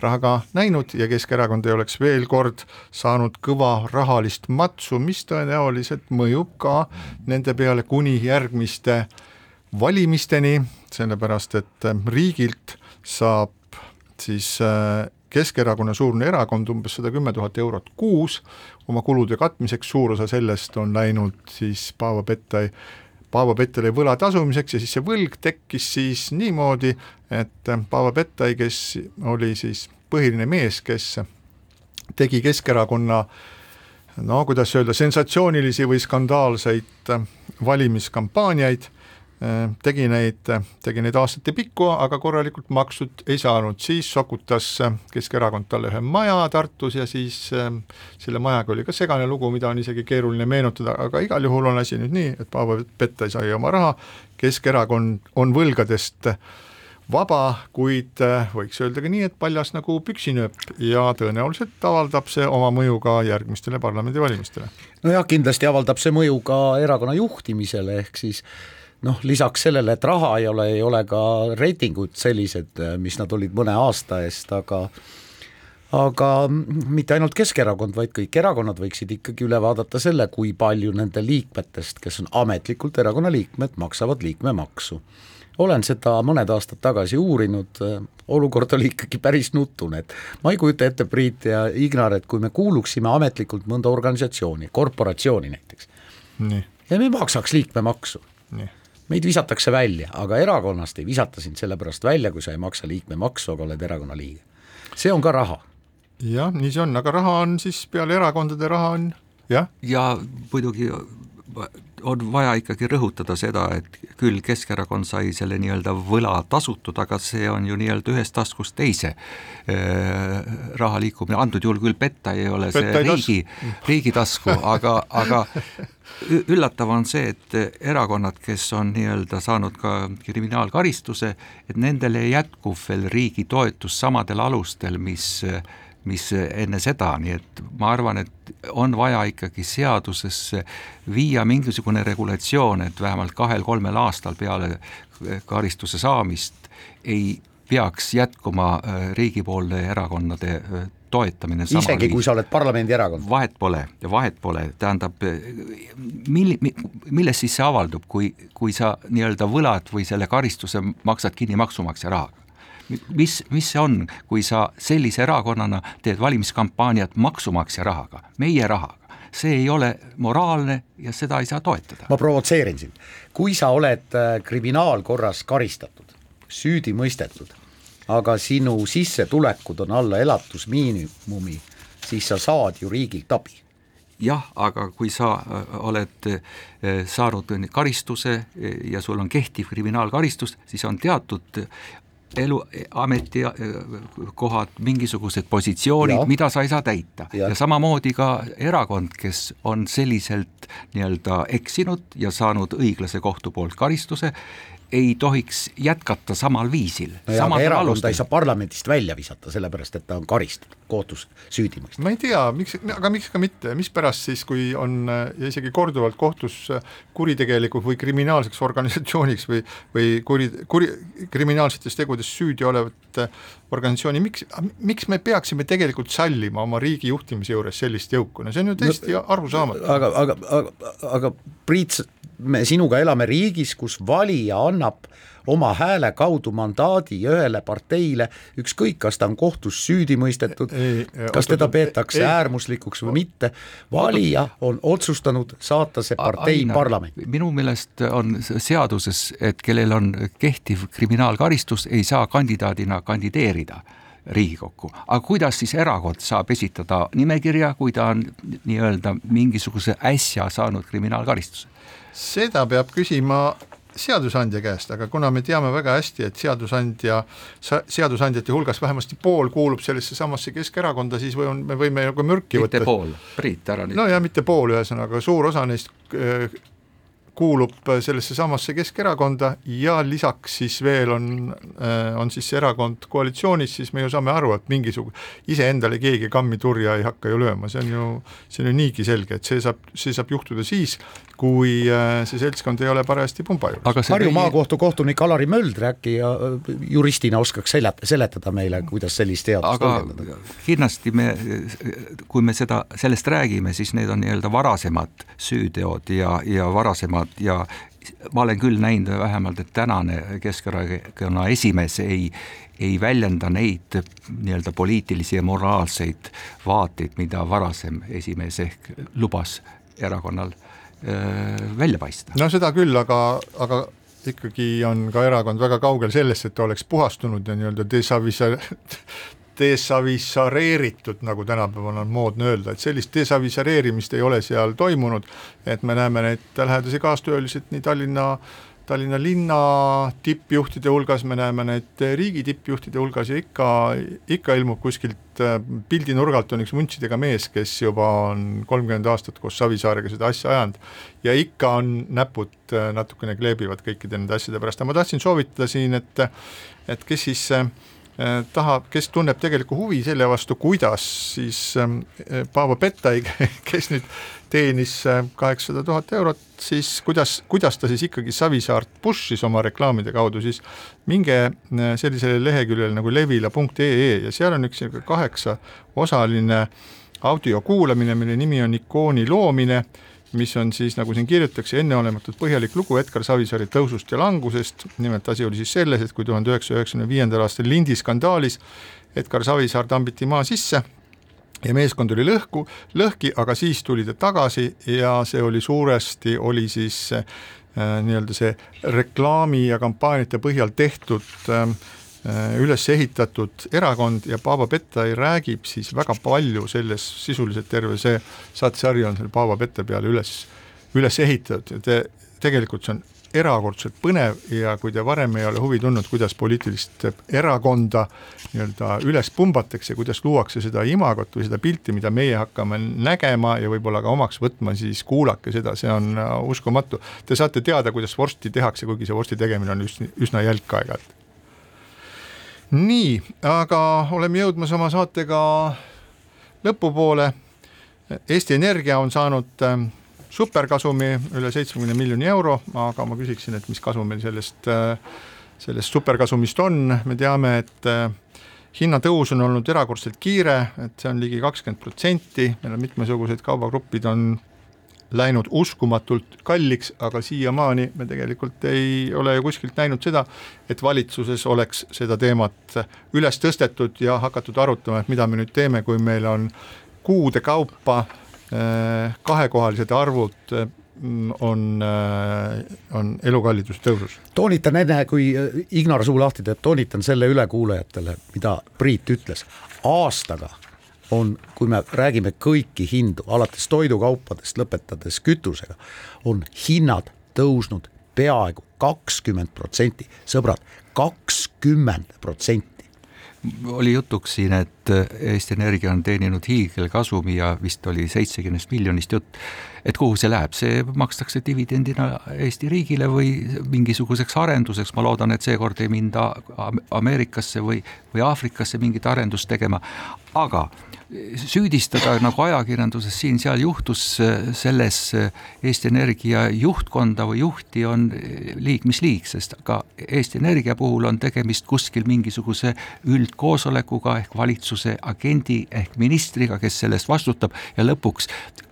raha ka näinud ja Keskerakond ei oleks veel kord saanud kõva rahalist matsu, mis tõenäoliselt mõjub ka nende peale kuni järgmiste valimisteni, sellepärast et riigilt saab siis äh, Keskerakonna suurune erakond umbes sada kümme tuhat eurot kuus oma kulude katmiseks, suur osa sellest on läinud siis Paavo Pettai Paavo Petteri võla tasumiseks ja siis see võlg tekkis siis niimoodi, et Paavo Pettai, kes oli siis põhiline mees, kes tegi Keskerakonna no kuidas öelda, sensatsioonilisi või skandaalseid valimiskampaaniaid, tegi neid, tegi neid aastate pikku, aga korralikult maksud ei saanud, siis sokutas Keskerakond talle ühe maja Tartus ja siis selle majaga oli ka segane lugu, mida on isegi keeruline meenutada, aga igal juhul on asi nüüd nii, et Paavo Petta sai oma raha, Keskerakond on võlgadest vaba, kuid võiks öelda ka nii, et paljas nagu püksinööp ja tõenäoliselt avaldab see oma mõju ka järgmistele parlamendivalimistele. nojah, kindlasti avaldab see mõju ka erakonna juhtimisele, ehk siis noh, lisaks sellele, et raha ei ole, ei ole ka reitingud sellised, mis nad olid mõne aasta eest, aga aga mitte ainult Keskerakond, vaid kõik erakonnad võiksid ikkagi üle vaadata selle, kui palju nende liikmetest, kes on ametlikult erakonna liikmed, maksavad liikmemaksu. olen seda mõned aastad tagasi uurinud, olukord oli ikkagi päris nutune, et ma ei kujuta ette, Priit ja Ignar, et kui me kuuluksime ametlikult mõnda organisatsiooni, korporatsiooni näiteks, ja me maksaks liikmemaksu meid visatakse välja, aga erakonnast ei visata sind sellepärast välja, kui sa ei maksa liikmemaksu, aga oled erakonna liige. see on ka raha. jah, nii see on, aga raha on siis peale erakondade raha on jah. ja muidugi on vaja ikkagi rõhutada seda, et küll Keskerakond sai selle nii-öelda võla tasutud, aga see on ju nii-öelda ühest taskust teise äh, raha liikumine, antud juhul küll petta ei ole Petta see ei riigi, *laughs* riigi tasku, aga, aga üllatav on see, et erakonnad, kes on nii-öelda saanud ka kriminaalkaristuse, et nendele jätkub veel riigi toetus samadel alustel, mis mis enne seda, nii et ma arvan, et on vaja ikkagi seadusesse viia mingisugune regulatsioon, et vähemalt kahel-kolmel aastal peale karistuse saamist ei peaks jätkuma äh, riigipoolne erakonnade äh, toetamine isegi kui sa oled parlamendierakond. vahet pole, vahet pole, tähendab mil-, milles siis see avaldub, kui, kui sa nii-öelda võlad või selle karistuse maksad kinni maksumaksja rahaga? Mis, mis see on, kui sa sellise erakonnana teed valimiskampaaniat maksumaksja rahaga, meie rahaga? see ei ole moraalne ja seda ei saa toetada. ma provotseerin sind, kui sa oled äh, kriminaalkorras karistatud, süüdi mõistetud, aga sinu sissetulekud on alla elatusmiinimumi, siis sa saad ju riigilt abi jah, aga kui sa äh, oled äh, saanud karistuse ja sul on kehtiv kriminaalkaristus, siis on teatud elu, ametikohad, mingisugused positsioonid, mida sa ei saa täita ja. ja samamoodi ka erakond, kes on selliselt nii-öelda eksinud ja saanud õiglase kohtu poolt karistuse, ei tohiks jätkata samal viisil. no aga erakonda ei saa parlamendist välja visata, sellepärast et ta on karistatud, kohtus süüdi mõistetud. ma ei tea, miks, aga miks ka mitte, mispärast siis, kui on ja isegi korduvalt kohtus kuritegelikuks või kriminaalseks organisatsiooniks või, või kuri, kuri, kriminaalsetes tegudes süüdi olevat organisatsiooni, miks, miks me peaksime tegelikult sallima oma riigi juhtimise juures sellist jõuku, no see on ju täiesti no, arusaamatu. aga, aga, aga, aga Priit, me sinuga elame riigis, kus valija annab oma hääle kaudu mandaadi ühele parteile, ükskõik, kas ta on kohtus süüdi mõistetud, kas teda peetakse ei, äärmuslikuks või mitte, valija on otsustanud saata see partei Aina, parlamenti. minu meelest on seaduses, et kellel on kehtiv kriminaalkaristus, ei saa kandidaadina kandideerida Riigikokku, aga kuidas siis erakond saab esitada nimekirja, kui ta on nii-öelda mingisuguse äsja saanud kriminaalkaristuse? Seda peab küsima seadusandja käest, aga kuna me teame väga hästi, et seadusandja, seadusandjate hulgas vähemasti pool kuulub sellesse samasse Keskerakonda, siis või on, me võime nagu mürki mitte võtta. mitte pool, Priit, ära nüüd. no ja mitte pool, ühesõnaga suur osa neist äh, kuulub sellesse samasse Keskerakonda ja lisaks siis veel on, on siis see erakond koalitsioonis, siis me ju saame aru, et mingisugune, iseendale keegi kammi turja ei hakka ju lööma, see on ju, see on ju niigi selge, et see saab, see saab juhtuda siis, kui see seltskond ei ole parajasti pumba juures. Harju maakohtu kohtunik Alari Möldr äkki juristina oskaks seljata, seletada meile, kuidas sellist seadust tõlgendada? kindlasti me, kui me seda, sellest räägime, siis need on nii-öelda varasemad süüteod ja, ja varasemad teemad ja ma olen küll näinud vähemalt, et tänane Keskerakonna esimees ei, ei väljenda neid nii-öelda poliitilisi ja moraalseid vaateid, mida varasem esimees ehk lubas erakonnal öö, välja paista. no seda küll, aga, aga ikkagi on ka erakond väga kaugel sellest, et ta oleks puhastunud ja nii-öelda desavisa-, *laughs* desavisareeritud, nagu tänapäeval on moodne öelda, et sellist desavisareerimist ei ole seal toimunud, et me näeme neid lähedasi kaastööliselt nii Tallinna Tallinna linna tippjuhtide hulgas, me näeme neid riigi tippjuhtide hulgas ja ikka, ikka ilmub kuskilt äh, pildinurgalt on üks vuntsidega mees, kes juba on kolmkümmend aastat koos Savisaarega seda asja ajanud. Ja ikka on näpud äh, natukene kleebivad kõikide nende asjade pärast, aga ma tahtsin soovitada siin, et et kes siis äh, tahab, kes tunneb tegelikku huvi selle vastu, kuidas siis Paavo Pettai, *laughs* kes nüüd teenis kaheksasada tuhat eurot, siis kuidas, kuidas ta siis ikkagi Savisaart push'is oma reklaamide kaudu, siis minge sellisele leheküljele nagu levila.ee ja seal on üks niisugune kaheksaosaline audio kuulamine, mille nimi on ikooni loomine, mis on siis, nagu siin kirjutatakse, enneolematult põhjalik lugu Edgar Savisaare tõusust ja langusest, nimelt asi oli siis selles, et kui tuhande üheksasaja üheksakümne viiendal aastal lindi skandaalis Edgar Savisaar tambiti maa sisse ja meeskond oli lõhku, lõhki, aga siis tuli ta tagasi ja see oli suuresti, oli siis äh, nii-öelda see reklaami ja kampaaniate põhjal tehtud äh, üles ehitatud erakond ja Paavo Pettai räägib siis väga palju selles, sisuliselt terve see saatesari on selle Paavo Petta peale üles, üles ehitatud ja te, tegelikult see on erakordselt põnev ja kui te varem ei ole huvi tundnud, kuidas poliitilist erakonda nii-öelda üles pumbatakse, kuidas luuakse seda imagot või seda pilti, mida meie hakkame nägema ja võib-olla ka omaks võtma, siis kuulake seda, see on äh, uskumatu. Te saate teada, kuidas vorsti tehakse, kuigi see vorsti tegemine on üsna, üsna jälk aeg-ajalt. Nii, aga oleme jõudmas oma saatega lõpupoole. Eesti Energia on saanud äh, superkasumi üle seitsmekümne miljoni euro, aga ma küsiksin, et mis kasu meil sellest, sellest superkasumist on, me teame, et äh, hinnatõus on olnud erakordselt kiire, et see on ligi kakskümmend protsenti, meil on mitmesugused kaubagrupid on läinud uskumatult kalliks, aga siiamaani me tegelikult ei ole ju kuskilt näinud seda, et valitsuses oleks seda teemat üles tõstetud ja hakatud arutama, et mida me nüüd teeme, kui meil on kuude kaupa Äh, kahekohalised arvud äh, on, äh, on elukallidus tõusus. toonitan enne, kui Ignar suu lahti teeb, toonitan selle üle kuulajatele, mida Priit ütles, aastaga on, kui me räägime kõiki hindu, alates toidukaupadest, lõpetades kütusega, on hinnad tõusnud peaaegu kakskümmend protsenti, sõbrad, kakskümmend protsenti. Oli jutuks siin, et Eesti Energia on teeninud hiigelkasumi ja vist oli seitsekümnest miljonist jutt. et kuhu see läheb, see makstakse dividendina Eesti riigile või mingisuguseks arenduseks, ma loodan, et seekord ei minda Ameerikasse või, või Aafrikasse mingit arendust tegema, aga süüdistada nagu ajakirjanduses siin-seal juhtus selles Eesti Energia juhtkonda või juhti on liig mis liig, sest ka Eesti Energia puhul on tegemist kuskil mingisuguse üldkoosolekuga ehk valitsuse agendi ehk ministriga, kes selle eest vastutab ja lõpuks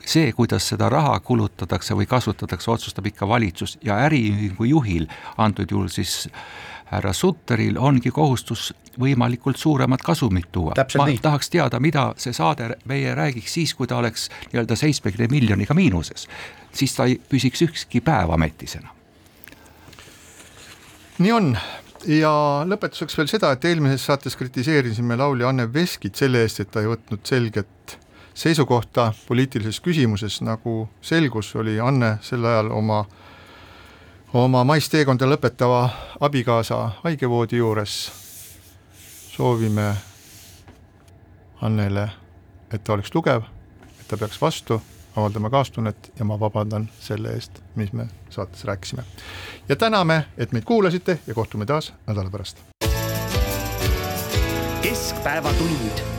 see, kuidas seda raha kulutatakse või kasutatakse, otsustab ikka valitsus ja äriühingu juhil, antud juhul siis härra Sutteril ongi kohustus võimalikult suuremat kasumit tuua. ma nii. tahaks teada, mida see saade meie räägiks siis, kui ta oleks nii-öelda seitsmekümne miljoniga miinuses. siis ta ei püsiks ükski päev ametisena. nii on ja lõpetuseks veel seda, et eelmises saates kritiseerisime laulja Anne Veskit selle eest, et ta ei võtnud selget seisukohta poliitilises küsimuses, nagu selgus, oli Anne sel ajal oma oma maisteekonda lõpetava abikaasa haigevoodi juures. Soovime Annele, et ta oleks tugev, et ta peaks vastu, avaldame kaastunnet ja ma vabandan selle eest, mis me saates rääkisime. ja täname, et meid kuulasite ja kohtume taas nädala pärast. keskpäevatund